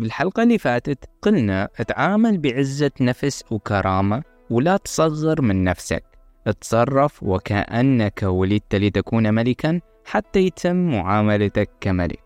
بالحلقة اللي فاتت قلنا اتعامل بعزة نفس وكرامة ولا تصغر من نفسك. اتصرف وكأنك ولدت لتكون ملكا حتى يتم معاملتك كملك.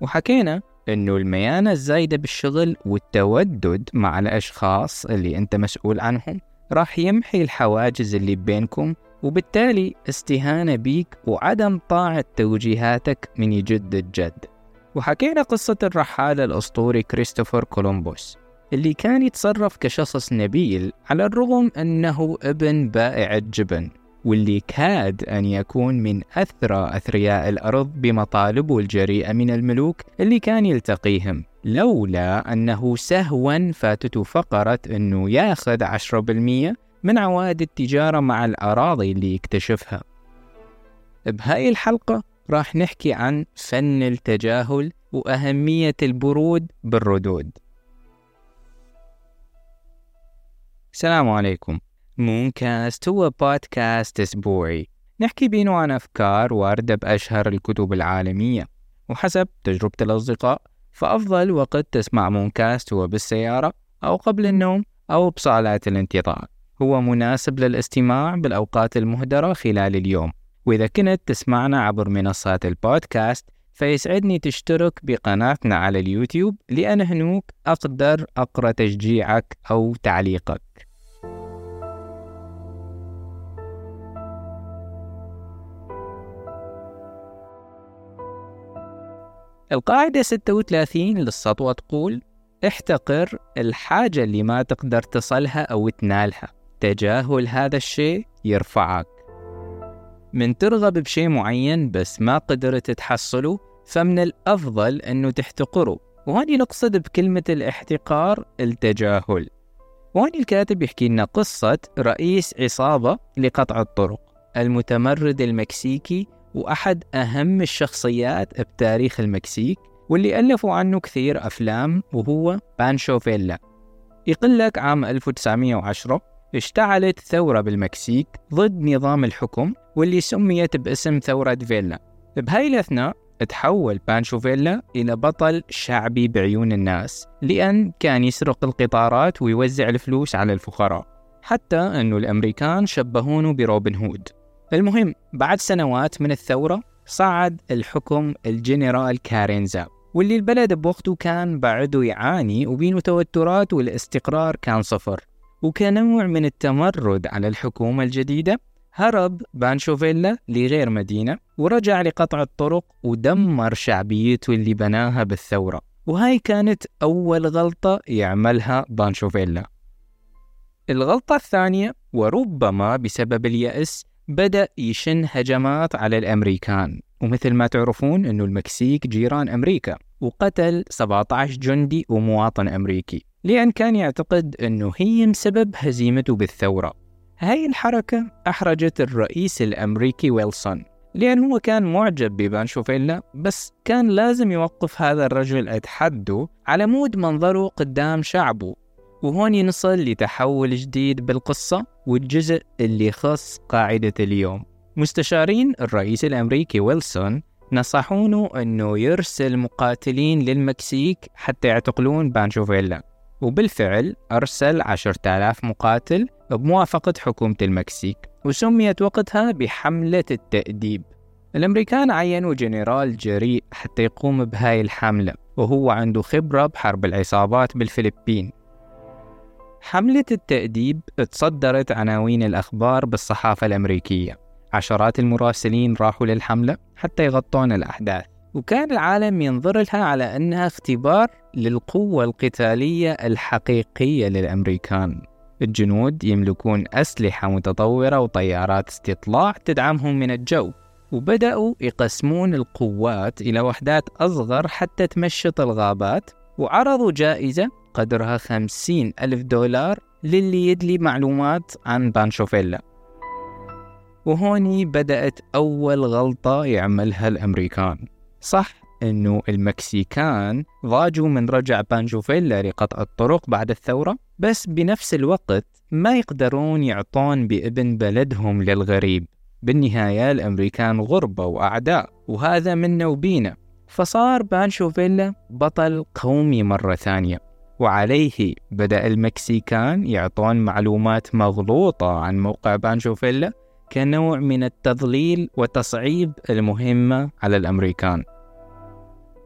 وحكينا إنه الميانة الزايدة بالشغل والتودد مع الأشخاص اللي أنت مسؤول عنهم راح يمحي الحواجز اللي بينكم وبالتالي استهانة بيك وعدم طاعة توجيهاتك من يجد الجد. وحكينا قصة الرحالة الأسطوري كريستوفر كولومبوس اللي كان يتصرف كشخص نبيل على الرغم أنه ابن بائع الجبن واللي كاد أن يكون من أثرى أثرياء الأرض بمطالبه الجريئة من الملوك اللي كان يلتقيهم لولا أنه سهوا فاتته فقرة أنه ياخذ 10% من عوائد التجارة مع الأراضي اللي يكتشفها. بهاي الحلقة راح نحكي عن فن التجاهل وأهمية البرود بالردود. السلام عليكم. مونكاست هو بودكاست أسبوعي. نحكي بينه عن أفكار واردة بأشهر الكتب العالمية. وحسب تجربة الأصدقاء فأفضل وقت تسمع مونكاست هو بالسيارة أو قبل النوم أو بصالات الانتظار. هو مناسب للاستماع بالأوقات المهدرة خلال اليوم. وإذا كنت تسمعنا عبر منصات البودكاست فيسعدني تشترك بقناتنا على اليوتيوب لأن هنوك أقدر أقرأ تشجيعك أو تعليقك. القاعدة 36 للسطوة تقول احتقر الحاجة اللي ما تقدر تصلها أو تنالها. تجاهل هذا الشيء يرفعك. من ترغب بشيء معين بس ما قدرت تحصله فمن الأفضل أنه تحتقره. وهني نقصد بكلمة الاحتقار التجاهل. وهني الكاتب يحكي لنا قصة رئيس عصابة لقطع الطرق المتمرد المكسيكي وأحد أهم الشخصيات بتاريخ المكسيك واللي ألفوا عنه كثير أفلام وهو بانشو فيلا. لك عام 1910 اشتعلت ثورة بالمكسيك ضد نظام الحكم واللي سميت باسم ثورة فيلا. بهاي الأثناء تحول بانشو فيلا إلى بطل شعبي بعيون الناس لأن كان يسرق القطارات ويوزع الفلوس على الفقراء حتى أنه الأمريكان شبهونه بروبن هود. المهم بعد سنوات من الثورة صعد الحكم الجنرال كارينزا واللي البلد بوقته كان بعده يعاني وبينه توترات والاستقرار كان صفر. وكنوع من التمرد على الحكومة الجديدة هرب بانشو فيلا لغير مدينة ورجع لقطع الطرق ودمر شعبيته اللي بناها بالثورة. وهاي كانت أول غلطة يعملها بانشو فيلا الغلطة الثانية وربما بسبب اليأس بدأ يشن هجمات على الأمريكان. ومثل ما تعرفون أنه المكسيك جيران أمريكا وقتل 17 جندي ومواطن أمريكي. لأن كان يعتقد أنه هي سبب هزيمته بالثورة. هاي الحركة أحرجت الرئيس الأمريكي ويلسون لأن هو كان معجب ببانشو فيلا بس كان لازم يوقف هذا الرجل أتحده على مود منظره قدام شعبه. وهون نصل لتحول جديد بالقصة والجزء اللي يخص قاعدة اليوم. مستشارين الرئيس الأمريكي ويلسون نصحونه أنه يرسل مقاتلين للمكسيك حتى يعتقلون بانشو فيلا وبالفعل أرسل عشرة آلاف مقاتل بموافقة حكومة المكسيك وسميت وقتها بحملة التأديب. الأمريكان عينوا جنرال جريء حتى يقوم بهاي الحملة وهو عنده خبرة بحرب العصابات بالفلبين. حملة التأديب تصدرت عناوين الأخبار بالصحافة الأمريكية. عشرات المراسلين راحوا للحملة حتى يغطون الأحداث. وكان العالم ينظر لها على أنها اختبار للقوة القتالية الحقيقية للأمريكان. الجنود يملكون أسلحة متطورة وطيارات استطلاع تدعمهم من الجو وبدأوا يقسمون القوات إلى وحدات أصغر حتى تمشط الغابات وعرضوا جائزة قدرها خمسين ألف دولار للي يدلي معلومات عن بانشوفيلا. وهوني بدأت أول غلطة يعملها الأمريكان. صح إنه المكسيكان ضاجوا من رجع بانشو فيلا لقطع الطرق بعد الثورة بس بنفس الوقت ما يقدرون يعطون بإبن بلدهم للغريب. بالنهاية الأمريكان غربة وأعداء وهذا منا وبينا فصار بانشو فيلا بطل قومي مرة ثانية وعليه بدأ المكسيكان يعطون معلومات مغلوطة عن موقع بانشو فيلا كنوع من التضليل وتصعيب المهمة على الأمريكان.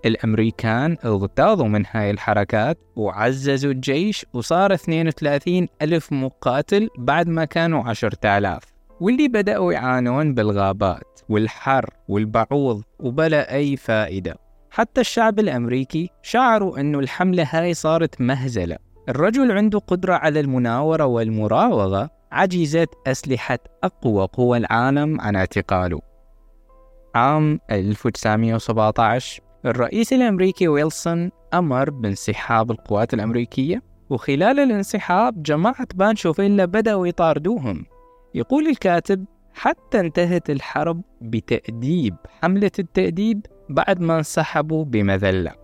الأمريكان اغتاظوا من هاي الحركات وعززوا الجيش وصار 32 ألف مقاتل بعد ما كانوا 10,000 واللي بدأوا يعانون بالغابات والحر والبعوض وبلا أي فائدة. حتى الشعب الأمريكي شعروا أنه الحملة هاي صارت مهزلة. الرجل عنده قدرة على المناورة والمراوغة عجزت أسلحة أقوى قوى العالم عن اعتقاله. عام 1917 الرئيس الأمريكي ويلسون أمر بانسحاب القوات الأمريكية وخلال الانسحاب جماعة بانشو فيلا بدأوا يطاردوهم. يقول الكاتب حتى انتهت الحرب بتأديب حملة التأديب بعد ما انسحبوا بمذلة.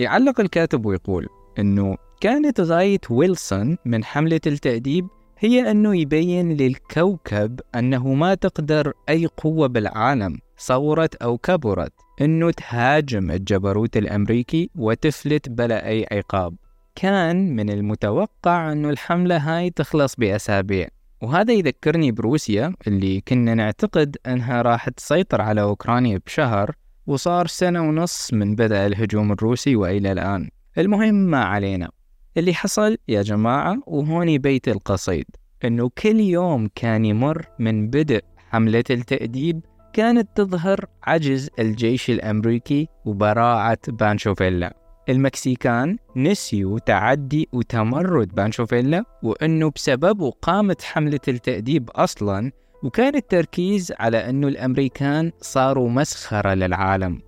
يعلق الكاتب ويقول أنه كانت غاية ويلسون من حملة التأديب هي أنه يبين للكوكب أنه ما تقدر أي قوة بالعالم صورت أو كبرت أنه تهاجم الجبروت الأمريكي وتفلت بلا أي عقاب. كان من المتوقع أنه الحملة هاي تخلص بأسابيع. وهذا يذكرني بروسيا اللي كنا نعتقد أنها راح تسيطر على أوكرانيا بشهر وصار سنة ونص من بدأ الهجوم الروسي وإلى الآن. المهم ما علينا. اللي حصل يا جماعة وهوني بيت القصيد إنه كل يوم كان يمر من بدء حملة التأديب كانت تظهر عجز الجيش الأمريكي وبراعة بانشوفيلا. المكسيكان نسيوا تعدي وتمرد بانشوفيلا وأنه بسببه قامت حملة التأديب أصلا وكان التركيز على أنه الأمريكان صاروا مسخرة للعالم.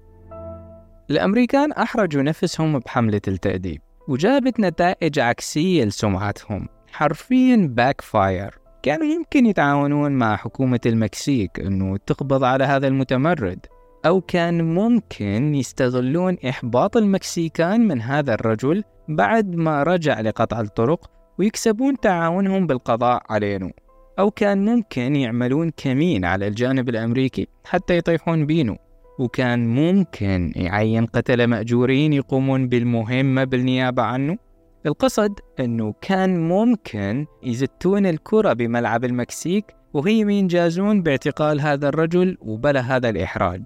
الأمريكان أحرجوا نفسهم بحملة التأديب وجابت نتائج عكسية لسمعتهم. حرفيا backfire كانوا يمكن يتعاونون مع حكومة المكسيك أنه تقبض على هذا المتمرد أو كان ممكن يستغلون إحباط المكسيكان من هذا الرجل بعد ما رجع لقطع الطرق ويكسبون تعاونهم بالقضاء علينا أو كان ممكن يعملون كمين على الجانب الأمريكي حتى يطيحون بينه وكان ممكن يعين قتلة مأجورين يقومون بالمهمة بالنيابة عنه. القصد أنه كان ممكن يزتون الكرة بملعب المكسيك وهي ينجازون باعتقال هذا الرجل وبلا هذا الإحراج.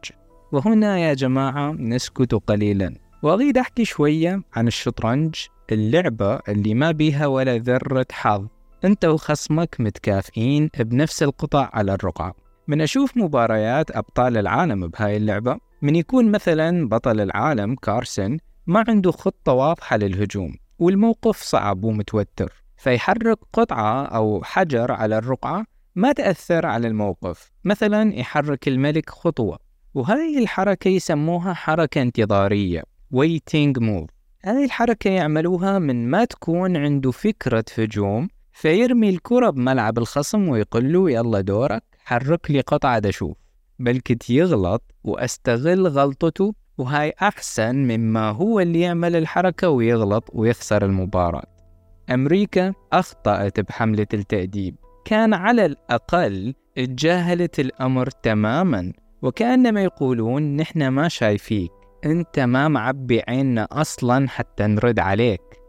وهنا يا جماعة نسكت قليلا. وأريد أحكي شوية عن الشطرنج اللعبة اللي ما بيها ولا ذرة حظ. أنت وخصمك متكافئين بنفس القطع على الرقعة. من أشوف مباريات أبطال العالم بهاي اللعبة من يكون مثلا بطل العالم كارسن ما عنده خطة واضحة للهجوم والموقف صعب ومتوتر فيحرك قطعة أو حجر على الرقعة ما تأثر على الموقف. مثلا يحرك الملك خطوة وهذه الحركة يسموها حركة انتظارية waiting move. هذه الحركة يعملوها من ما تكون عنده فكرة هجوم فيرمي الكرة بملعب الخصم ويقول له يلا دورك حرك لي قطعة أشوف بلكت يغلط وأستغل غلطته وهاي أحسن مما هو اللي يعمل الحركة ويغلط ويخسر المباراة. أمريكا أخطأت بحملة التأديب. كان على الأقل اتجاهلت الأمر تماما وكأنما يقولون نحن ما شايفيك أنت ما معبي عيننا أصلا حتى نرد عليك.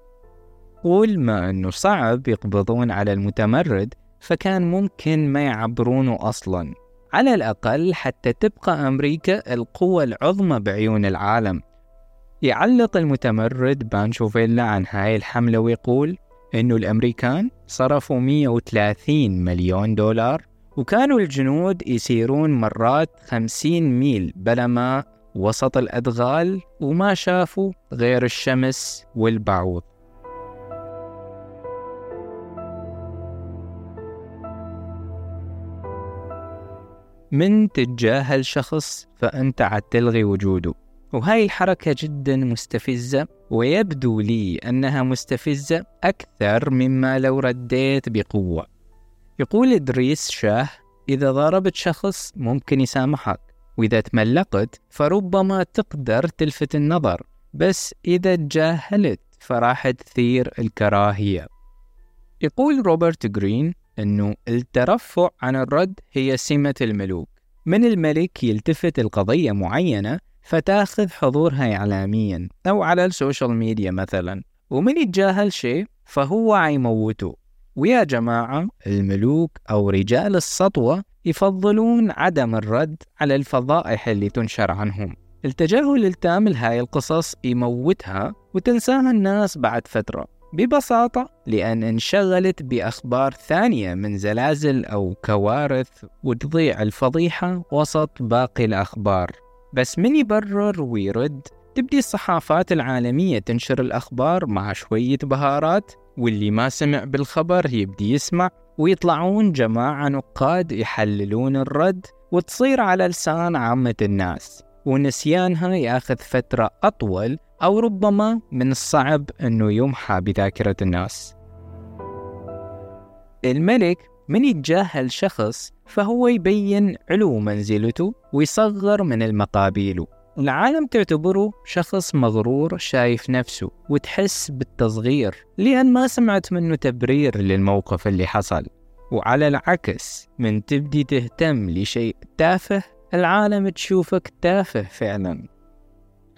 قول ما أنه صعب يقبضون على المتمرد فكان ممكن ما يعبرونه أصلا. على الأقل حتى تبقى أمريكا القوة العظمى بعيون العالم. يعلق المتمرد بانشو فيلا عن هاي الحملة ويقول إنه الأمريكان صرفوا 130 مليون دولار وكانوا الجنود يسيرون مرات 50 ميل بلا ماء وسط الأدغال وما شافوا غير الشمس والبعوض. من تتجاهل شخص فأنت عاد تلغي وجوده. وهاي الحركة جدا مستفزة ويبدو لي أنها مستفزة أكثر مما لو رديت بقوة. يقول إدريس شاه إذا ضربت شخص ممكن يسامحك وإذا تملقت فربما تقدر تلفت النظر بس إذا تجاهلت فراح تثير الكراهية. يقول روبرت جرين أنه الترفع عن الرد هي سمة الملوك. من الملك يلتفت القضية معينة فتاخذ حضورها إعلاميا أو على ال social media مثلا ومن يتجاهل شيء فهو عيموته. ويا جماعة الملوك أو رجال السطوة يفضلون عدم الرد على الفضائح اللي تنشر عنهم. التجاهل التام لهاي القصص يموتها وتنساها الناس بعد فترة. ببساطة لأن انشغلت بأخبار ثانية من زلازل أو كوارث وتضيع الفضيحة وسط باقي الأخبار. بس من يبرر ويرد تبدي الصحافات العالمية تنشر الأخبار مع شوية بهارات واللي ما سمع بالخبر يبدي يسمع ويطلعون جماعة نقاد يحللون الرد وتصير على لسان عامة الناس. ونسيانها ياخذ فترة أطول أو ربما من الصعب أنه يمحى بذاكرة الناس. الملك من يتجاهل شخص فهو يبين علو منزلته ويصغر من المقابيله العالم تعتبره شخص مغرور شايف نفسه وتحس بالتصغير لأن ما سمعت منه تبرير للموقف اللي حصل. وعلى العكس من تبدي تهتم لشيء تافه العالم تشوفك تافه فعلا.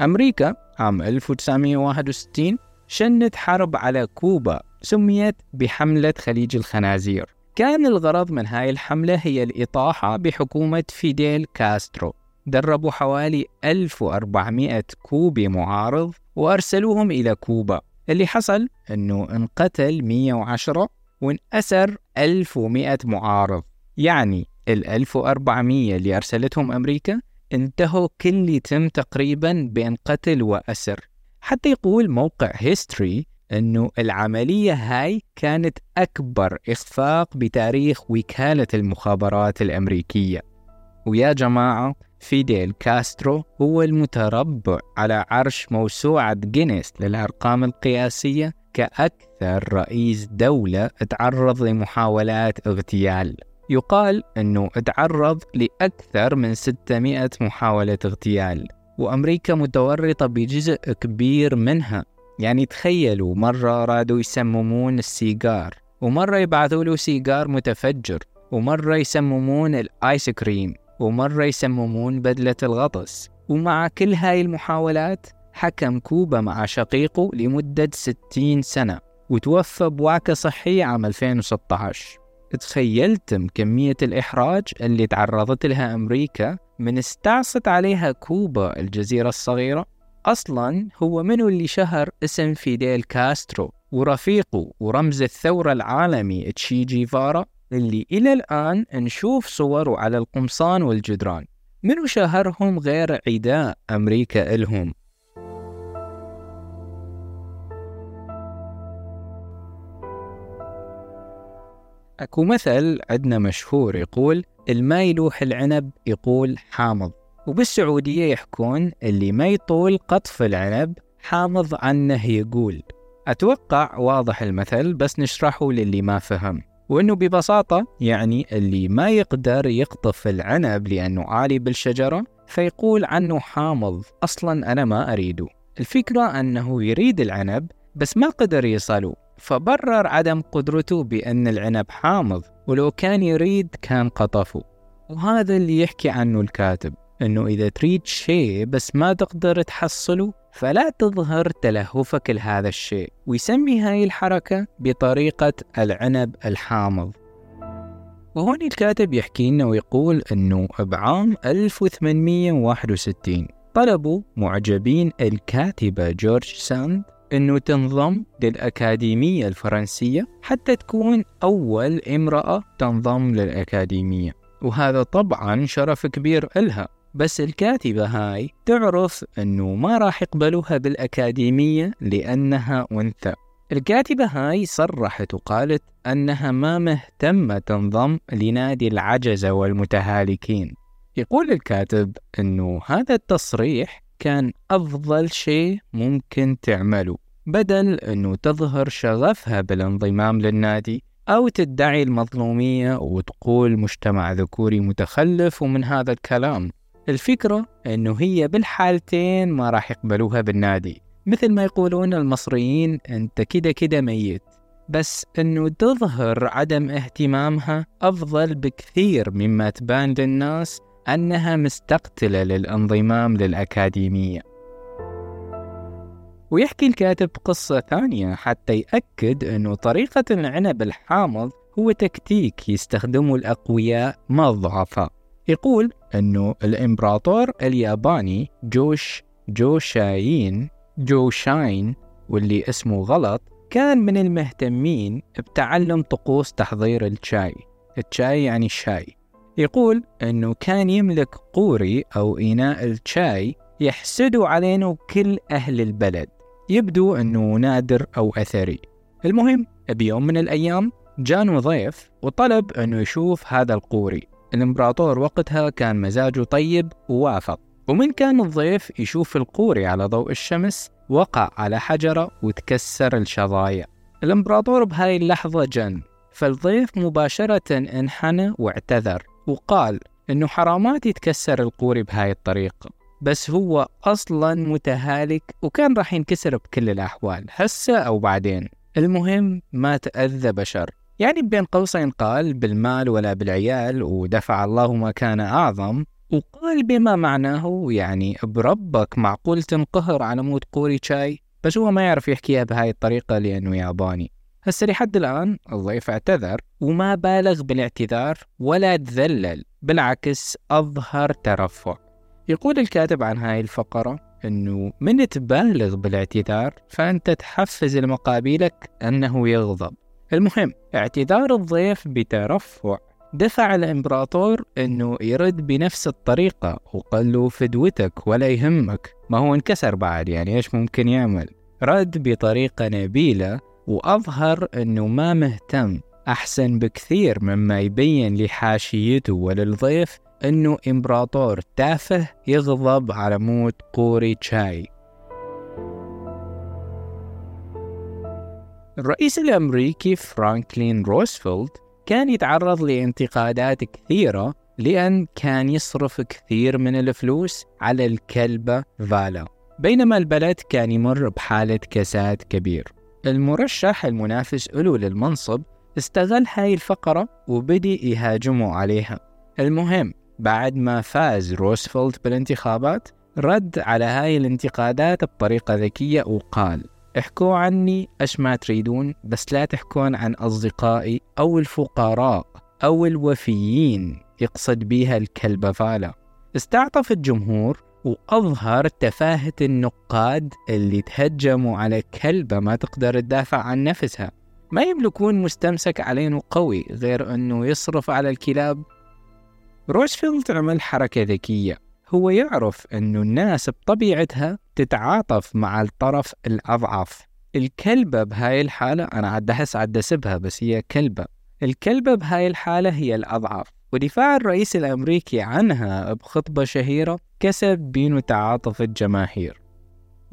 أمريكا عام 1961 شنت حرب على كوبا سميت بحملة خليج الخنازير. كان الغرض من هاي الحملة هي الإطاحة بحكومة فيديل كاسترو. دربوا حوالي 1400 كوبي معارض وأرسلوهم إلى كوبا. اللي حصل أنه انقتل 110 وانأسر 1100 معارض. يعني ال 1400 اللي أرسلتهم أمريكا انتهوا كل يتم تقريبا بين قتل وأسر حتى يقول موقع هيستوري أنه العملية هاي كانت أكبر إخفاق بتاريخ وكالة المخابرات الأمريكية. ويا جماعة فيديل كاسترو هو المتربع على عرش موسوعة جينيس للأرقام القياسية كأكثر رئيس دولة تعرض لمحاولات اغتيال. يقال أنه تعرض لأكثر من 600 محاولة اغتيال وأمريكا متورطة بجزء كبير منها. يعني تخيلوا مرة رادوا يسممون السيجار ومرة يبعثوا له سيجار متفجر ومرة يسممون الآيس كريم ومرة يسممون بدلة الغطس. ومع كل هاي المحاولات حكم كوبا مع شقيقه لمدة 60 سنة وتوفى بوعكة صحية عام 2016 تخيلتم كمية الإحراج اللي تعرضت لها أمريكا من استعصت عليها كوبا الجزيرة الصغيرة. أصلا هو منو اللي شهر اسم فيديل كاسترو ورفيقه ورمز الثورة العالمي تشي جيفارا اللي إلى الآن نشوف صوره على القمصان والجدران. منو شهرهم غير عداء أمريكا إلهم؟ أكو مثل عندنا مشهور يقول الما يلوح العنب يقول حامض. وبالسعودية يحكون اللي ما يطول قطف العنب حامض عنه يقول. أتوقع واضح المثل بس نشرحه للي ما فهم. وأنه ببساطة يعني اللي ما يقدر يقطف العنب لأنه عالي بالشجرة فيقول عنه حامض. أصلا أنا ما أريده. الفكرة أنه يريد العنب بس ما قدر يصله. فبرر عدم قدرته بأن العنب حامض ولو كان يريد كان قطفه. وهذا اللي يحكي عنه الكاتب أنه إذا تريد شيء بس ما تقدر تحصله فلا تظهر تلهفك لهذا الشيء. ويسمي هاي الحركة بطريقة العنب الحامض. وهون الكاتب يحكي لنا ويقول أنه بعام 1861 طلبوا معجبين الكاتبة جورج ساند أنه تنضم للأكاديمية الفرنسية حتى تكون أول امرأة تنضم للأكاديمية. وهذا طبعا شرف كبير إلها. بس الكاتبة هاي تعرف أنه ما راح يقبلوها بالأكاديمية لأنها أنثى. الكاتبة هاي صرحت وقالت أنها ما مهتمة تنضم لنادي العجزة والمتهالكين. يقول الكاتب أنه هذا التصريح كان أفضل شيء ممكن تعمله بدل أنه تظهر شغفها بالانضمام للنادي أو تدعي المظلومية وتقول مجتمع ذكوري متخلف ومن هذا الكلام. الفكرة أنه هي بالحالتين ما راح يقبلوها بالنادي. مثل ما يقولون المصريين أنت كده كده ميت. بس أنه تظهر عدم اهتمامها أفضل بكثير مما تبان للناس أنها مستقتلة للانضمام للأكاديمية. ويحكي الكاتب قصة ثانية حتى يأكد أنه طريقة العنب الحامض هو تكتيك يستخدمه الأقوياء مع الضعفاء. يقول أنه الإمبراطور الياباني جوش جوشاين جوشاين واللي اسمه غلط كان من المهتمين بتعلم طقوس تحضير الشاي. الشاي يعني الشاي. يقول أنه كان يملك قوري أو إناء الشاي يحسدوا علينا كل أهل البلد. يبدو أنه نادر أو أثري. المهم بيوم من الأيام جانه ضيف وطلب أنه يشوف هذا القوري. الإمبراطور وقتها كان مزاجه طيب ووافق. ومن كان الضيف يشوف القوري على ضوء الشمس وقع على حجرة وتكسر الشظايا. الإمبراطور بهاي اللحظة جن فالضيف مباشرة انحنى واعتذر. وقال إنه حرامات يتكسر القوري بهاي الطريقة بس هو أصلا متهالك وكان راح ينكسر بكل الأحوال هسه أو بعدين. المهم ما تأذى بشر. يعني بين قوسين قال بالمال ولا بالعيال ودفع الله ما كان أعظم وقال بما معناه يعني بربك معقول تنقهر على موت قوري شاي بس هو ما يعرف يحكيها بهاي الطريقة لأنه ياباني. هسه لحد الآن الضيف اعتذر وما بالغ بالاعتذار ولا تذلل بالعكس أظهر ترفع. يقول الكاتب عن هاي الفقرة أنه من تبالغ بالاعتذار فأنت تحفز المقابلك أنه يغضب. المهم اعتذار الضيف بترفع دفع الإمبراطور أنه يرد بنفس الطريقة وقال له فدوتك ولا يهمك. ما هو انكسر بعد يعني إيش ممكن يعمل؟ رد بطريقة نبيلة وأظهر أنه ما مهتم أحسن بكثير مما يبين لحاشيته وللضيف أنه إمبراطور تافه يغضب على موت قوري تشاي. الرئيس الأمريكي فرانكلين روزفلت كان يتعرض لانتقادات كثيرة لأن كان يصرف كثير من الفلوس على الكلب فالا بينما البلد كان يمر بحالة كساد كبير. المرشح المنافس له للمنصب استغل هاي الفقرة وبدي يهاجموا عليها. المهم بعد ما فاز روزفلت بالانتخابات رد على هاي الانتقادات بطريقة ذكية وقال احكوا عني إيش ما تريدون بس لا تحكون عن أصدقائي أو الفقراء أو الوفيين يقصد بيها الكلبة فالا. استعطف الجمهور وأظهر تفاهة النقاد اللي تهجموا على كلبة ما تقدر تدافع عن نفسها. ما يملكون مستمسك علينا قوي غير أنه يصرف على الكلاب. روزفلت عمل حركة ذكية. هو يعرف أنه الناس بطبيعتها تتعاطف مع الطرف الأضعف. الكلبة بهاي الحالة أنا عاد أحس عاد أسبها بس هي كلبة. الكلبة بهاي الحالة هي الأضعف. ودفاع الرئيس الأمريكي عنها بخطبة شهيرة كسب بين تعاطف الجماهير.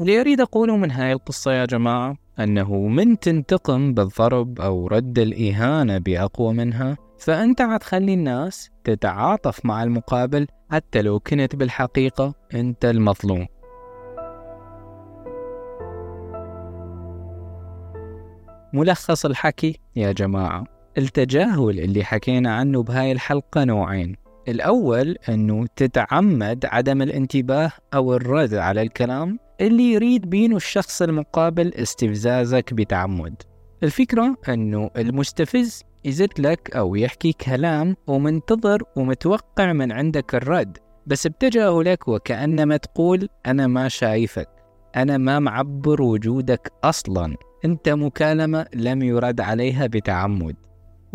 اللي أريد أقوله من هاي القصة يا جماعة أنه من تنتقم بالضرب أو رد الإهانة بأقوى منها فأنت عتخلي الناس تتعاطف مع المقابل حتى لو كنت بالحقيقة أنت المظلوم. ملخص الحكي يا جماعة. التجاهل اللي حكينا عنه بهاي الحلقة نوعين. الأول أنه تتعمد عدم الانتباه أو الرد على الكلام اللي يريد بينه الشخص المقابل استفزازك بتعمد. الفكرة أنه المستفز يزت لك أو يحكي كلام ومنتظر ومتوقع من عندك الرد بس بتجاهلك وكأنما تقول أنا ما شايفك أنا ما معبر وجودك أصلا أنت مكالمة لم يرد عليها بتعمد.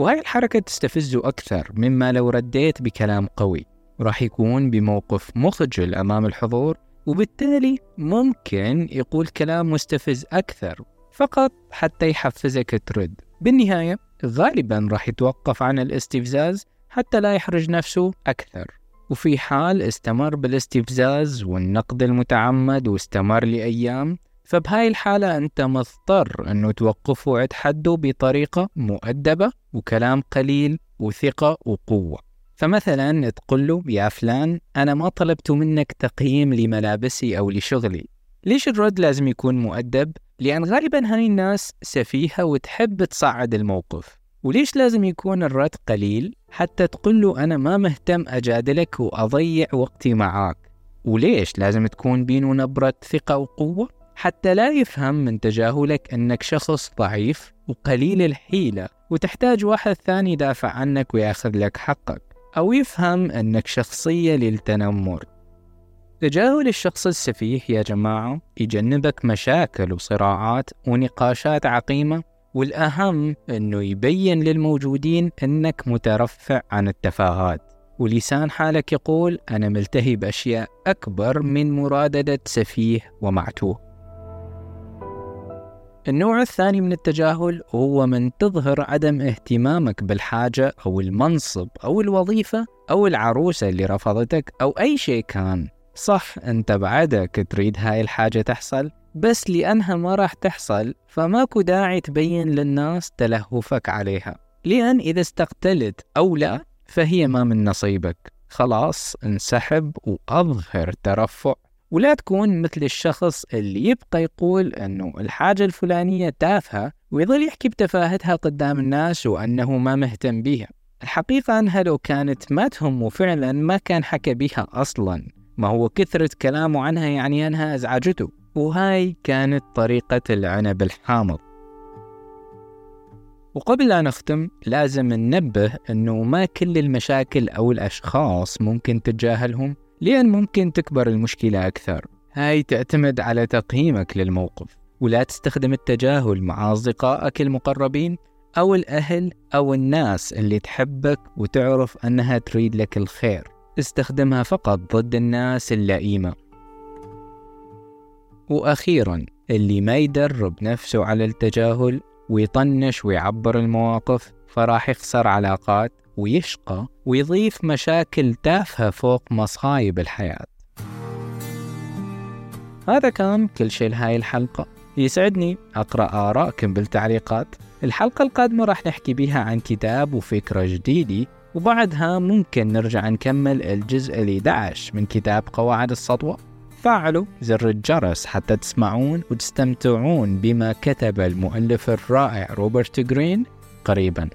وهاي الحركة تستفزه أكثر مما لو رديت بكلام قوي؟ راح يكون بموقف مخجل أمام الحضور وبالتالي ممكن يقول كلام مستفز أكثر فقط حتى يحفزك ترد. بالنهاية غالبا راح يتوقف عن الاستفزاز حتى لا يحرج نفسه أكثر. وفي حال استمر بالاستفزاز والنقد المتعمد واستمر لأيام فبهاي الحالة أنت مضطر أنه توقفه عند حده بطريقة مؤدبة وكلام قليل وثقة وقوة فمثلا تقول له يا فلان أنا ما طلبت منك تقييم لملابسي أو لشغلي ليش الرد لازم يكون مؤدب؟ لأن غالبا هاي الناس سفيهة وتحب تصعد الموقف وليش لازم يكون الرد قليل؟ حتى تقول له أنا ما مهتم أجادلك وأضيع وقتي معاك وليش لازم تكون بينه نبرة ثقة وقوة؟ حتى لا يفهم من تجاهلك أنك شخص ضعيف وقليل الحيلة وتحتاج واحد ثاني يدافع عنك ويأخذ لك حقك أو يفهم أنك شخصية للتنمر. تجاهل الشخص السفيه يا جماعة يجنبك مشاكل وصراعات ونقاشات عقيمة والأهم أنه يبين للموجودين أنك مترفع عن التفاهات. ولسان حالك يقول أنا ملتهي بأشياء أكبر من مراددة سفيه ومعتوه. النوع الثاني من التجاهل هو من تظهر عدم اهتمامك بالحاجة أو المنصب أو الوظيفة أو العروسة اللي رفضتك أو أي شيء كان. صح أنت بعدك تريد هاي الحاجة تحصل بس لأنها ما راح تحصل فماكو داعي تبين للناس تلهفك عليها. لأن إذا استقتلت أو لا فهي ما من نصيبك. خلاص انسحب وأظهر ترفع. ولا تكون مثل الشخص اللي يبقى يقول أنه الحاجة الفلانية تافهة ويظل يحكي بتفاهتها قدام الناس وأنه ما مهتم بيها. الحقيقة أنها لو كانت ما تهمه فعلا ما كان حكى بها أصلا. ما هو كثرة كلامه عنها يعني أنها أزعجته. وهاي كانت طريقة العنب الحامض. وقبل لا نختم لازم ننبه أنه ما كل المشاكل أو الأشخاص ممكن تتجاهلهم. لأن ممكن تكبر المشكلة أكثر. هاي تعتمد على تقييمك للموقف ولا تستخدم التجاهل مع أصدقائك المقربين أو الأهل أو الناس اللي تحبك وتعرف أنها تريد لك الخير. استخدمها فقط ضد الناس اللئيمة. وأخيرا اللي ما يدرب نفسه على التجاهل ويطنش ويعبر المواقف فراح يخسر علاقات ويشقى ويضيف مشاكل تافهة فوق مصايب الحياة. هذا كان كل شيء لهاي الحلقة. يسعدني أقرأ آراءكم بالتعليقات. الحلقة القادمة راح نحكي بيها عن كتاب وفكرة جديدة وبعدها ممكن نرجع نكمل الجزء ال 11 من كتاب قواعد السطوة. فعلوا زر الجرس حتى تسمعون وتستمتعون بما كتب المؤلف الرائع روبرت جرين قريباً.